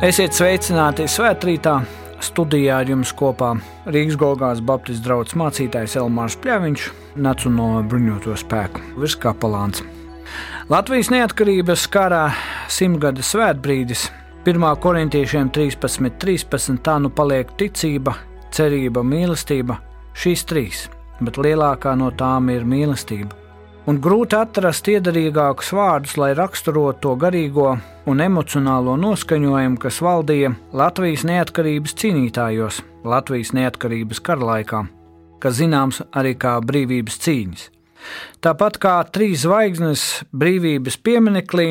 Esiet sveicināti svētkrītā. Studijā ar jums kopā Rīgas Golgājas Baptistu draugs mācītājs Elmārs Pļaviņš, Nacionālo bruņoto spēku virskapelāns. Latvijas neatkarības karā simtgada svētbrīdis 1. korintiešiem 13, 13. tā nu paliek ticība, cerība, mīlestība. Šīs trīs, bet lielākā no tām ir mīlestība un grūti atrast iederīgākus vārdus, lai raksturotu to garīgo un emocionālo noskaņojumu, kas valdīja Latvijas neatkarības cīnītājos, Latvijas neatkarības karalaikā, kas zināms arī kā brīvības cīņas. Tāpat kā trīs zvaigznes brīvības pieminekļī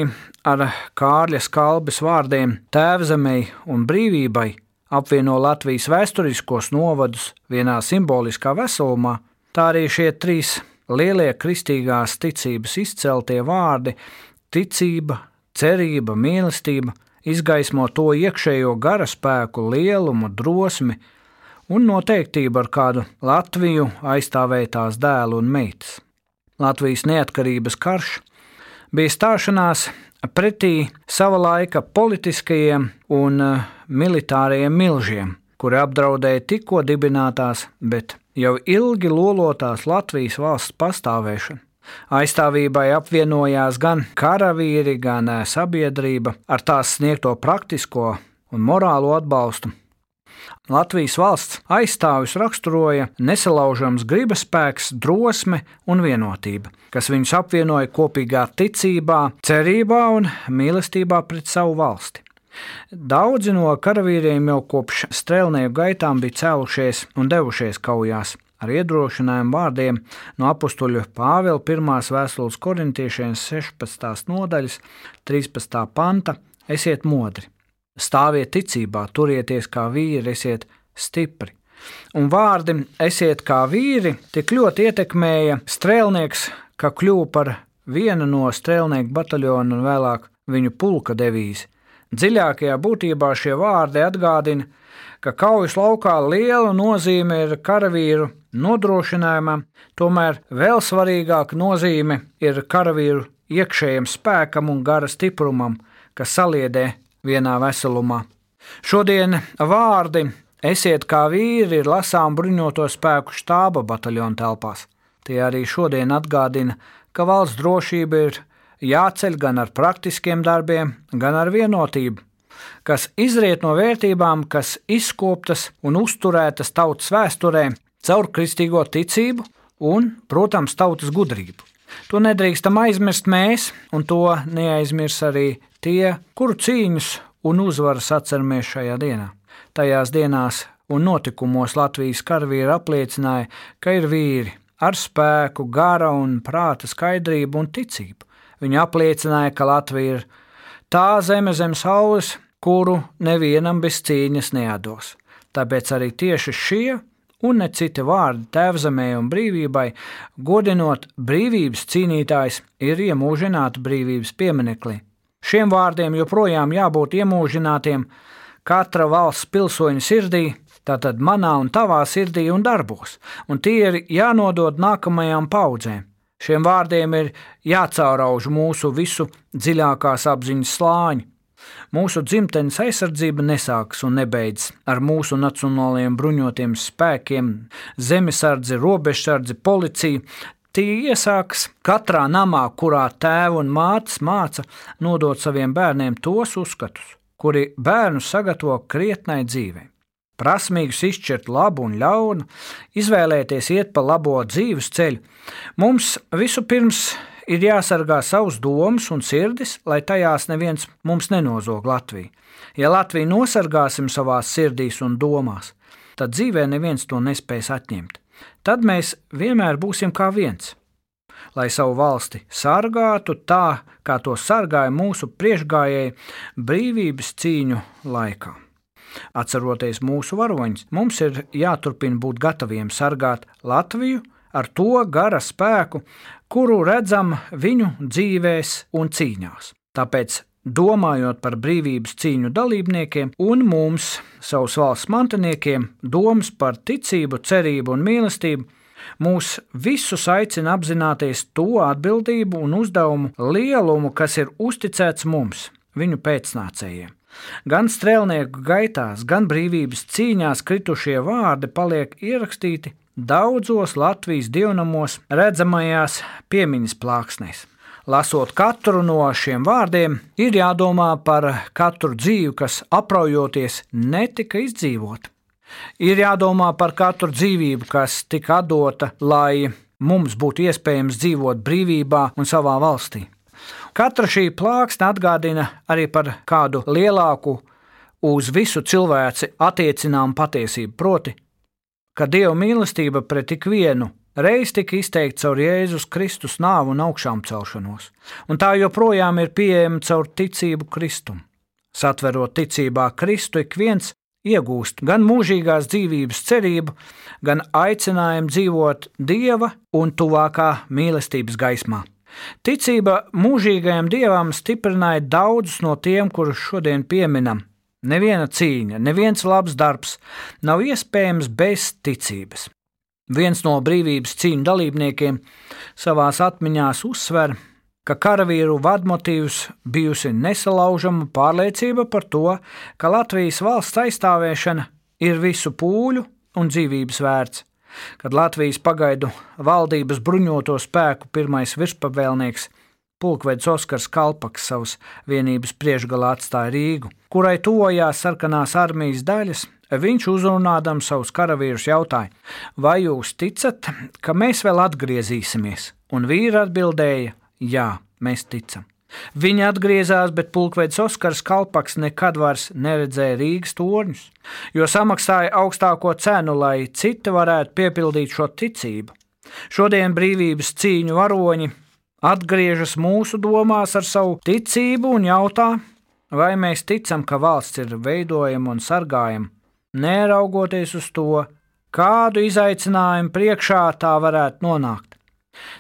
ar Kārļa skalbes vārdiem Tēvzemei un brīvībai apvieno Latvijas vēsturiskos novadus vienā simboliskā veselumā, tā arī šie trīs lielie kristīgās ticības izceltie vārdi - ticība, cerība, mīlestība izgaismo to iekšējo gara spēku, lielumu, drosmi un noteiktību, ar kādu Latviju aizstāvēja tās dēlu un meitas. Latvijas neatkarības karš bija stāšanās pretī sava laika politiskajiem un eh, militārajiem milžiem, kuri apdraudēja tikko dibinātās, bet jau ilgi lolotās Latvijas valsts pastāvēšanu. Aizstāvībai apvienojās gan karavīri, gan eh, sabiedrība ar tās sniegto praktisko un morālo atbalstu. Latvijas valsts aizstāvis raksturoja nesalaužams gribas spēks, drosme un vienotība, kas viņus apvienoja kopīgā ticībā, cerībā un mīlestībā pret savu valsti. Daudzi no karavīriem jau kopš strēlnieku gaitām bija cēlušies un devušies kaujās. Ar iedrošinājumu vārdiem no apakstuļa Pāvila 1. vēstules korintiešiem 16. nodaļas, 13. panta: Esiet modri, stāviet ticībā, turieties kā vīri, esiet stipri. Un vārdi esiet kā vīri tik ļoti ietekmēja strēlnieks, ka kļuva par vienu no strēlnieku bataljona un vēlāk viņu pulka devīzi. Dziļākajā būtībā šie vārdi atgādina, ka kaujas laukā liela nozīme ir karavīru nodrošinājumam, tomēr vēl svarīgāka nozīme ir karavīru iekšējam spēkam un gara stiprumam, kas saliedē vienā veselumā. Šodien vārdi esiet kā vīri ir lasām bruņoto spēku štāba bataljona telpās. Tie arī šodien atgādina, ka valsts drošība ir jāceļ gan ar praktiskiem darbiem, gan ar vienotību, kas izriet no vērtībām, kas izkoptas un uzturētas tautas vēsturē caur kristīgo ticību un, protams, tautas gudrību. To nedrīkstam aizmirst mēs, un to neaizmirs arī tie, kuru cīņus un uzvaras atceramies šajā dienā. Tajās dienās un notikumos Latvijas karavīri apliecināja, ka ir vīri ar spēku, gara un prāta skaidrību un ticību, Viņa apliecināja, ka Latvija ir tā zeme zem saules, kuru nevienam bez cīņas neados. Tāpēc arī tieši šie un ne citi vārdi tēvzemē un brīvībai, godinot brīvības cīnītājs, ir iemūžināti brīvības piemineklī. Šiem vārdiem joprojām jābūt iemūžinātiem katra valsts pilsoņa sirdī, tātad manā un tavā sirdī un darbos, un tie ir jānodod nākamajām paudzēm. Šiem vārdiem ir jācaurauž mūsu visu dziļākās apziņas slāņi. Mūsu dzimtenes aizsardzība nesākas un nebeidzas ar mūsu nacionālajiem bruņotiem spēkiem, zemesardzi, robežsardzi, policiju. Tie iesākas katrā namā, kurā tēva un mātes māca nodot saviem bērniem tos uzskatus, kuri bērnu sagatavo krietnai dzīvei prasmīgus izšķirt labu un ļaunu, izvēlēties iet pa labo dzīves ceļu, mums vispirms ir jāsargā savus domas un sirdis, lai tajās neviens mums nenozog Latviju. Ja Latviju nosargāsim savās sirdīs un domās, tad dzīvē neviens to nespēs atņemt. Tad mēs vienmēr būsim kā viens. Lai savu valsti sargātu tā, kā to sargāja mūsu priekšgājēji brīvības cīņu laikā. Atceroties mūsu varoņus, mums ir jāturpina būt gataviem sargāt Latviju ar to gara spēku, kuru redzam viņu dzīvēs un cīņās. Tāpēc domājot par brīvības cīņu dalībniekiem un mums, savus valsts mantiniekiem, domas par ticību, cerību un mīlestību, mūs visus aicina apzināties to atbildību un uzdevumu lielumu, kas ir uzticēts mums, viņu pēcnācējiem. Gan strēlnieku gaitās, gan brīvības cīņās kritušie vārdi paliek ierakstīti daudzos Latvijas dievnamos redzamajās piemiņas plāksnēs. Lasot katru no šiem vārdiem, ir jādomā par katru dzīvi, kas apraujoties netika izdzīvota. Ir jādomā par katru dzīvību, kas tika dota, lai mums būtu iespējams dzīvot brīvībā un savā valstī. Katra šī plāksne atgādina arī par kādu lielāku, uz visu cilvēci attiecināmu patiesību, proti, ka Dieva mīlestība pret ikvienu reiz tika izteikta caur Jēzus Kristus nāvu un augšām celšanos, un tā joprojām ir pieejama caur ticību Kristum. Satverot ticībā Kristu, ik viens iegūst gan mūžīgās dzīvības cerību, gan aicinājumu dzīvot Dieva un tuvākā mīlestības gaismā. Ticība mūžīgajam dievam stiprināja daudzus no tiem, kurus šodien pieminam. Neviena cīņa, neviens labs darbs nav iespējams bez ticības. Viens no brīvības cīņu dalībniekiem savā atmiņā uzsver, ka karavīru vadmotīvs bijusi nesalaužama pārliecība par to, ka Latvijas valsts aizstāvēšana ir visu pūļu un dzīvības vērts kad Latvijas pagaidu valdības bruņoto spēku pirmais virspavēlnieks pulkvedis Oskars Kalpaks savas vienības priekšgalā atstāja Rīgu, kurai tuvojās sarkanās armijas daļas. Viņš uzrunādams savus karavīrus jautāja, vai jūs ticat, ka mēs vēl atgriezīsimies? Un vīri atbildēja, jā, mēs ticam. Viņi atgriezās, bet pulkvedis Oskars Kalpaks nekad vairs neredzēja Rīgas torņus, jo samaksāja augstāko cenu, lai citi varētu piepildīt šo ticību. Šodien brīvības cīņu varoņi atgriežas mūsu domās ar savu ticību un jautā, vai mēs ticam, ka valsts ir veidojama un sargājama, neraugoties uz to, kādu izaicinājumu priekšā tā varētu nonākt.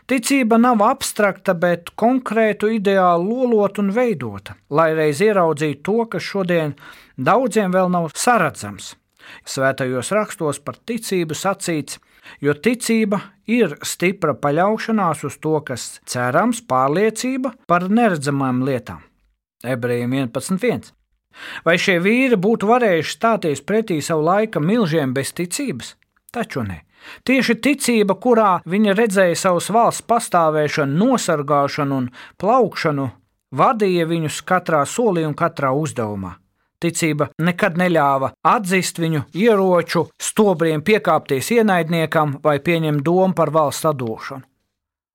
Ticība nav abstrakta, bet konkrētu ideālu lolot un veidota, lai reiz ieraudzītu to, kas šodien daudziem vēl nav saredzams. Svētajos rakstos par ticību sacīts, jo ticība ir stipra paļaušanās uz to, kas cerams, pārliecība par neredzamām lietām. Ebrejiem 11.1. Vai šie vīri būtu varējuši stāties pretī savu laika milžiem bez ticības? Taču ne. Tieši ticība, kurā viņa redzēja savas valsts pastāvēšanu, nosargāšanu un plaukšanu, vadīja viņus katrā solī un katrā uzdevumā. Ticība nekad neļāva atzīt viņu ieroču, stobriem piekāpties ienaidniekam vai pieņemt domu par valsts atdošanu.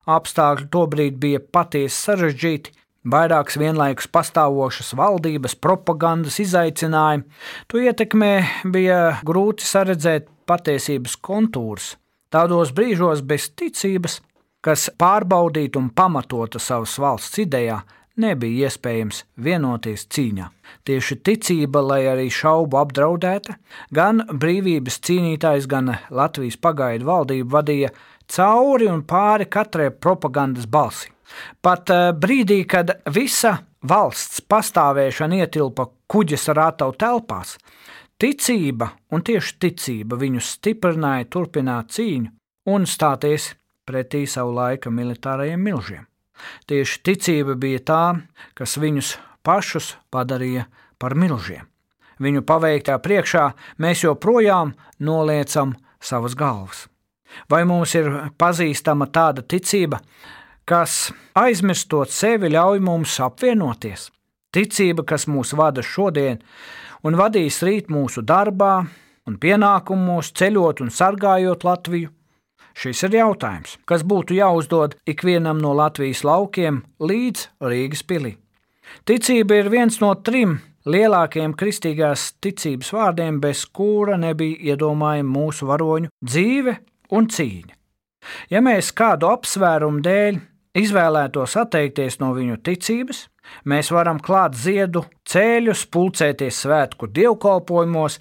Apstākļi tobrīd bija patiesi sarežģīti, vairākas vienlaikus pastāvošas valdības, propagandas izaicinājumi. To ietekmē bija grūti saredzēt patiesības kontūrs. Tādos brīžos bez ticības, kas pārbaudītu un pamatotu savas valsts idejā, nebija iespējams vienoties cīņā. Tieši ticība, lai arī šaubu apdraudēta, gan brīvības cīnītājs, gan Latvijas pagaidu valdība vadīja cauri un pāri katrai propagandas balsi. Pat eh, brīdī, kad visa valsts pastāvēšana ietilpa kuģis ar ātavu telpās, Ticība un tieši ticība viņus stiprināja turpināt cīņu un stāties pretī savu laika militārajiem milžiem. Tieši ticība bija tā, kas viņus pašus padarīja par milžiem. Viņu paveiktā priekšā mēs joprojām noliecam savas galvas. Vai mums ir pazīstama tāda ticība, kas aizmirstot sevi ļauj mums apvienoties? Ticība, kas mūs vada šodien, un vadīs rīt mūsu darbā un pienākumos, ceļot un sargājot Latviju? Šis ir jautājums, kas būtu jāuzdod ikvienam no Latvijas laukiem līdz Rīgas pilī. Ticība ir viens no trim lielākajiem kristīgās ticības vārdiem, bez kura nebija iedomājama mūsu varoņu dzīve un cīņa. Ja mēs kādu apsvērumu dēļ izvēlētos atteikties no viņu ticības, Mēs varam klāt ziedu ceļus, pulcēties svētku dievkalpojumos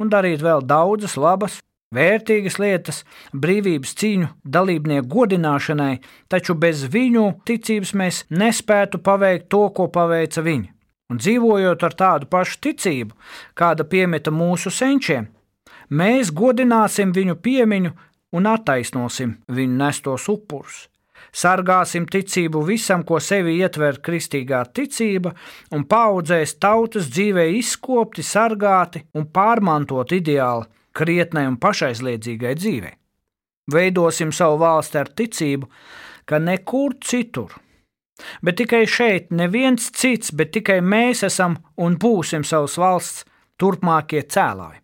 un darīt vēl daudzas labas, vērtīgas lietas brīvības cīņu dalībnieku godināšanai, taču bez viņu ticības mēs nespētu paveikt to, ko paveica viņi. Un dzīvojot ar tādu pašu ticību, kāda piemeta mūsu senčiem, mēs godināsim viņu piemiņu un attaisnosim viņu nestos upurus. Sargāsim ticību visam, ko sevi ietver kristīgā ticība, un paudzēs tautas dzīvē izkopti, sargāti un pārmantot ideāli krietnai un pašaizliedzīgai dzīvei. Veidosim savu valsti ar ticību, ka nekur citur, bet tikai šeit neviens cits, bet tikai mēs esam un būsim savas valsts turpmākie cēlāji.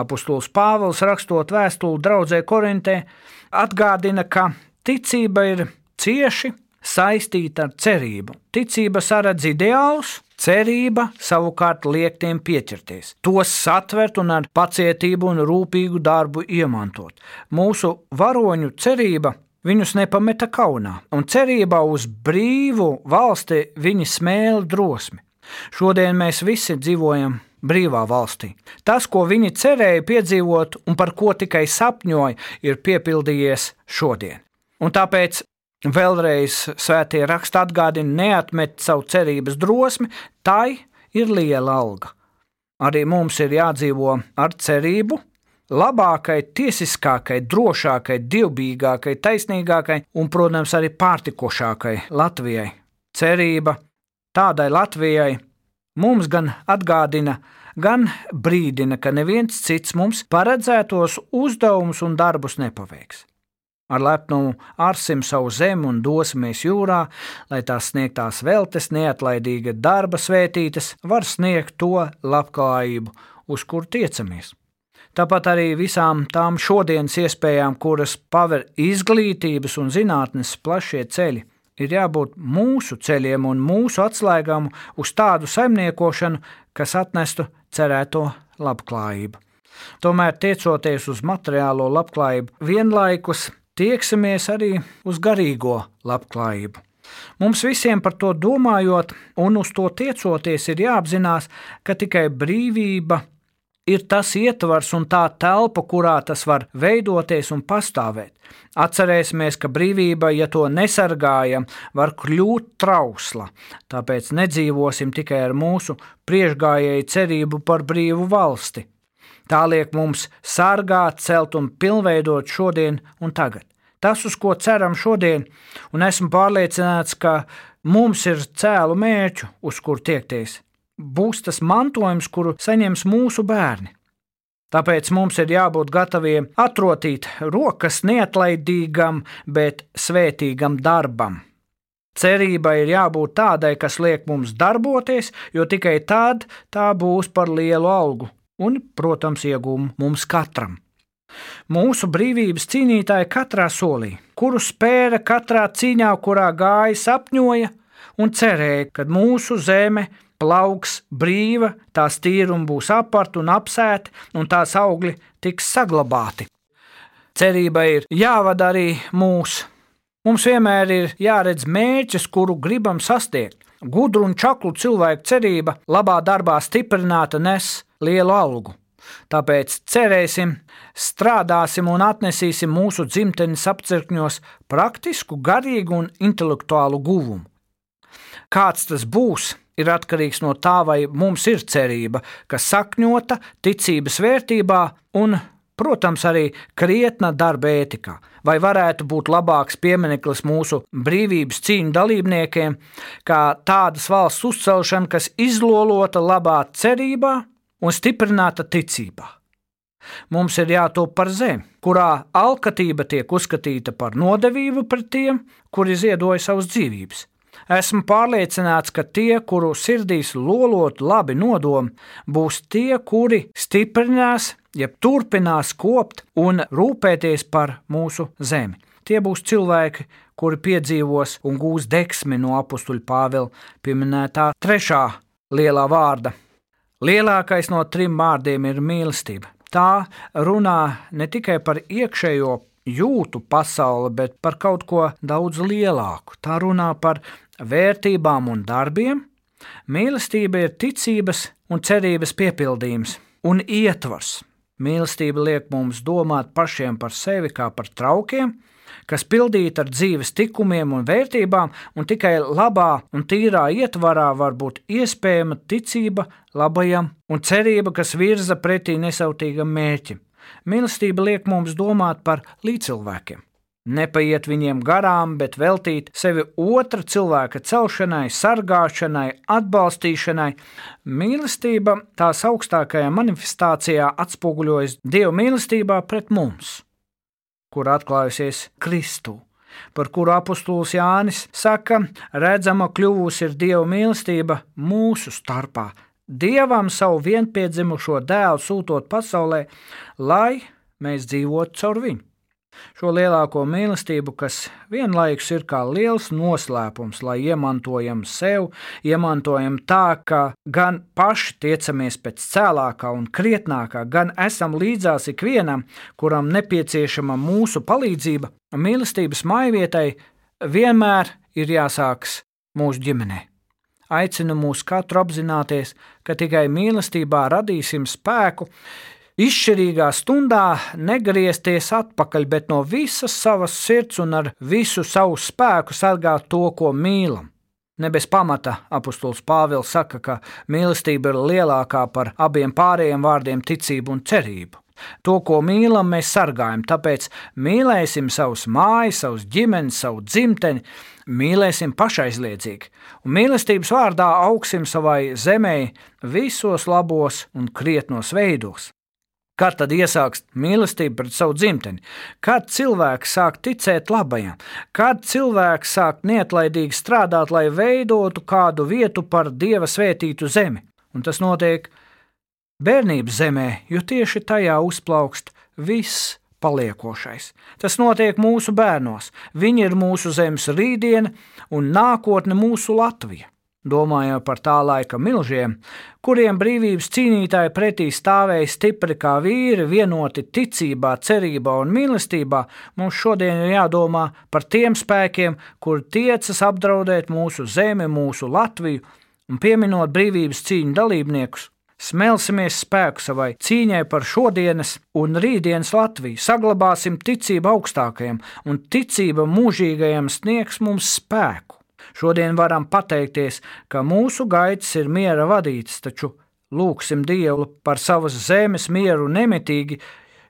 Apostols Pāvils, rakstot vēstuli draudzē Korintē, atgādina, ka ticība ir cieši saistīta ar cerību. Ticība saredz ideālus, cerība savukārt liek tiem pieķerties, tos satvert un ar pacietību un rūpīgu darbu iemantot. Mūsu varoņu cerība viņus nepameta kaunā, un cerībā uz brīvu valsti viņi smēla drosmi. Šodien mēs visi dzīvojam brīvā valstī. Tas, ko viņi cerēja piedzīvot un par ko tikai sapņoja, ir piepildījies šodien. Un tāpēc vēlreiz svētie raksti atgādina, neatmet savu cerības drosmi, tai ir liela alga. Arī mums ir jādzīvo ar cerību, labākai, tiesiskākai, drošākai, dievbijīgākai, taisnīgākai un, protams, arī pārtikošākai Latvijai. Cerība tādai Latvijai, mums gan atgādina, gan brīdina, ka neviens cits mums paredzētos uzdevumus un darbus nepaveiks. Ar lepnumu arsim savu zemi un dosimies jūrā, lai tās sniegtās veltes, neatlaidīga darba svētītas, var sniegt to labklājību, uz kuru tiecamies. Tāpat arī visām tām šodienas iespējām, kuras paver izglītības un zinātnes plašie ceļi ir jābūt mūsu ceļiem un mūsu atslēgām uz tādu saimniekošanu, kas atnestu cerēto labklājību. Tomēr, tiecoties uz materiālo labklājību, vienlaikus tieksimies arī uz garīgo labklājību. Mums visiem par to domājot un uz to tiecoties, ir jāapzinās, ka tikai brīvība ir tas ietvars un tā telpa, kurā tas var veidoties un pastāvēt. Atcerēsimies, ka brīvība, ja to nesargājam, var kļūt trausla. Tāpēc nedzīvosim tikai ar mūsu priekšgājēju cerību par brīvu valsti. Tā liek mums sargāt, celt un pilnveidot šodien un tagad. Tas, uz ko ceram šodien, un esmu pārliecināts, ka mums ir cēlu mērķu, uz kur tiekties būs tas mantojums, kuru saņems mūsu bērni. Tāpēc mums ir jābūt gataviem atrotīt rokas neatlaidīgam, bet svētīgam darbam. Cerība ir jābūt tādai, kas liek mums darboties, jo tikai tad tā būs par lielu algu un, protams, iegūmu mums katram. Mūsu brīvības cīnītāji katrā solī, kuru spēra katrā cīņā, kurā gāja, sapņoja un cerēja, ka mūsu zeme plauks brīva, tās tīrumi būs aparti un apsēti, un tās augļi tiks saglabāti. Cerība ir jāvada arī mūsu. Mums vienmēr ir jāredz mērķis, kuru gribam sasniegt. Gudru un čaklu cilvēku cerība labā darbā stiprināta nes lielu algu. Tāpēc cerēsim, strādāsim un atnesīsim mūsu dzimtenes apcirkņos praktisku, garīgu un intelektuālu guvumu. Kāds tas būs, ir atkarīgs no tā, vai mums ir cerība, kas sakņota ticības vērtībā un, protams, arī krietna darba ētikā. Vai varētu būt labāks piemineklis mūsu brīvības cīņu dalībniekiem, kā tādas valsts uzcelšana, kas izlolota labā cerībā un stiprināta ticībā. Mums ir jātop par zemi, kurā alkatība tiek uzskatīta par nodevību pret tiem, kuri ziedoja savas dzīvības. Esmu pārliecināts, ka tie, kuru sirdīs lolot labi nodomi, būs tie, kuri stiprinās, jeb turpinās kopt un rūpēties par mūsu zemi. Tie būs cilvēki, kuri piedzīvos un gūs deksmi no apakstuļa Pāvila pieminētā trešā lielā vārda. Lielākais no trim vārdiem ir mīlestība. Tā runā ne tikai par iekšējo jūtu pasauli, bet par kaut ko daudz lielāku. Tā runā par vērtībām un darbiem, mīlestība ir ticības un cerības piepildījums un ietvars. Mīlestība liek mums domāt pašiem par sevi kā par traukiem, kas pildīti ar dzīves tikumiem un vērtībām, un tikai labā un tīrā ietvarā var būt iespējama ticība labajam un cerība, kas virza pretī nesautīgam mērķim. Mīlestība liek mums domāt par līdzcilvēkiem. Nepaiet viņiem garām, bet veltīt sevi otra cilvēka celšanai, sargāšanai, atbalstīšanai. Mīlestība tās augstākajā manifestācijā atspoguļojas Dieva mīlestībā pret mums, kur atklājusies Kristu. Par kuru apustulis Jānis saka, redzama kļuvusi ir Dieva mīlestība mūsu starpā, Dievam savu vienpiedzimušo dēlu sūtot pasaulē, lai mēs dzīvotu caur viņu. Šo lielāko mīlestību, kas vienlaikus ir kā liels noslēpums, lai iemantojam sev, iemantojam tā, ka gan paši tiecamies pēc cēlākā un krietnākā, gan esam līdzās ikvienam, kuram nepieciešama mūsu palīdzība, mīlestības maivietai vienmēr ir jāsākas mūsu ģimenei. Aicina mūs katru apzināties, ka tikai mīlestībā radīsim spēku, izšķirīgā stundā negriezties atpakaļ, bet no visas savas sirds un ar visu savu spēku sargāt to, ko mīlam. Ne bez pamata apustulis Pāvils saka, ka mīlestība ir lielākā par abiem pārējiem vārdiem ticību un cerību. To, ko mīlam, mēs sargājam, tāpēc mīlēsim savus mājas, savus ģimenes, savu dzimteni, mīlēsim pašaizliedzīgi, un mīlestības vārdā augsim savai zemē visos labos un krietnos veidos. Kad tad iesāks mīlestība pret savu dzimteni? Kad cilvēks sāk ticēt labajam, kad cilvēks sāk neatlaidīgi strādāt, lai veidotu kādu vietu par dieva svētītu zemi? Un tas notiek bērnības zemē, jo tieši tajā uzplaukst viss paliekošais. Tas notiek mūsu bērnos. Viņi ir mūsu zemes rītdiena un nākotne mūsu Latvija. Domājot par tā laika milžiem, kuriem brīvības cīnītāji pretī stāvēja stipri kā vīri, vienoti ticībā, cerībā un mīlestībā, mums šodien ir jādomā par tiem spēkiem, kur tiecas apdraudēt mūsu zemi, mūsu Latviju, un pieminot brīvības cīņu dalībniekus, Smelsimies spēku savai cīņai par šodienas un rītdienas Latviju, saglabāsim ticību augstākajam, un ticība mūžīgajam sniegs mums spēku. Šodien varam pateikties, ka mūsu gaitas ir miera vadītas, taču lūgsim Dievu par savas zemes mieru nemitīgi,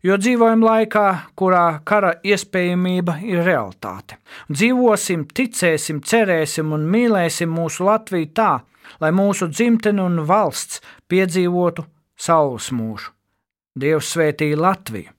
jo dzīvojam laikā, kurā kara iespējamība ir realitāte. Dzīvosim, ticēsim, cerēsim un mīlēsim mūsu Latviju tā, lai mūsu dzimtene un valsts piedzīvotu saules mūžu. Dievs svētīja Latviju!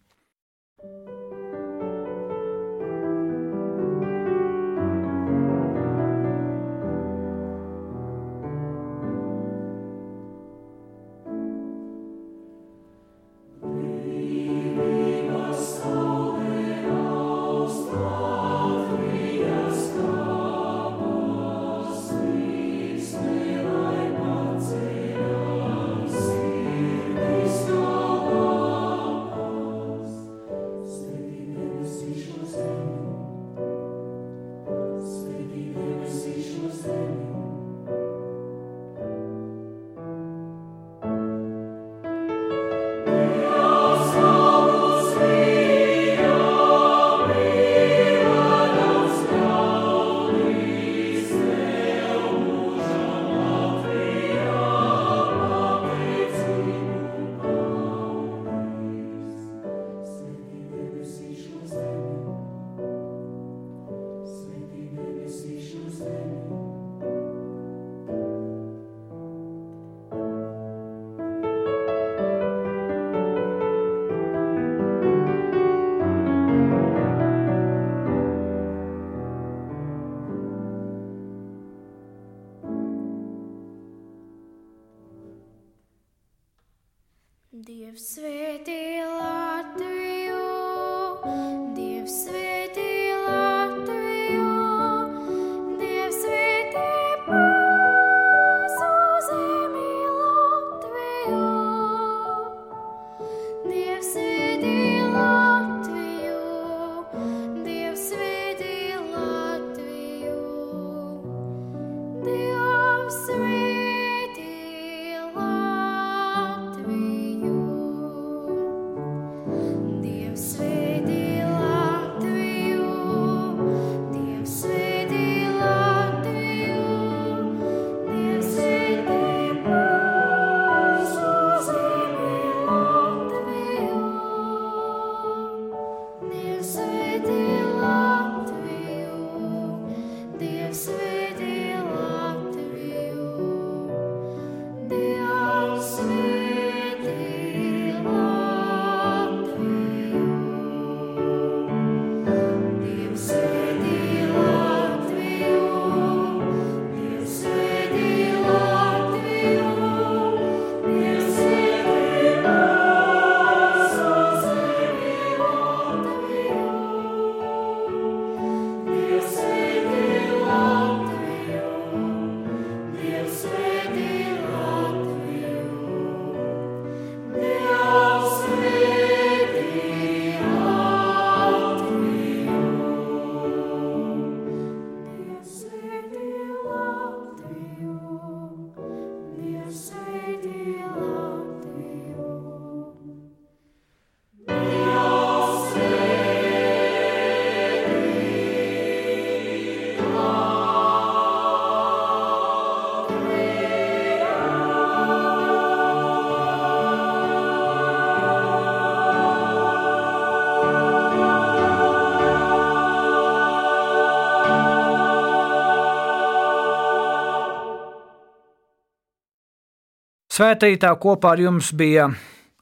Svētītā kopā ar jums bija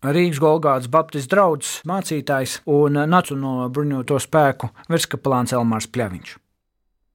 Rīgas Golgāts Baptistu draugs, mācītājs un Nacionālo bruņoto spēku virskapelāns Elmārs Pļaviņš.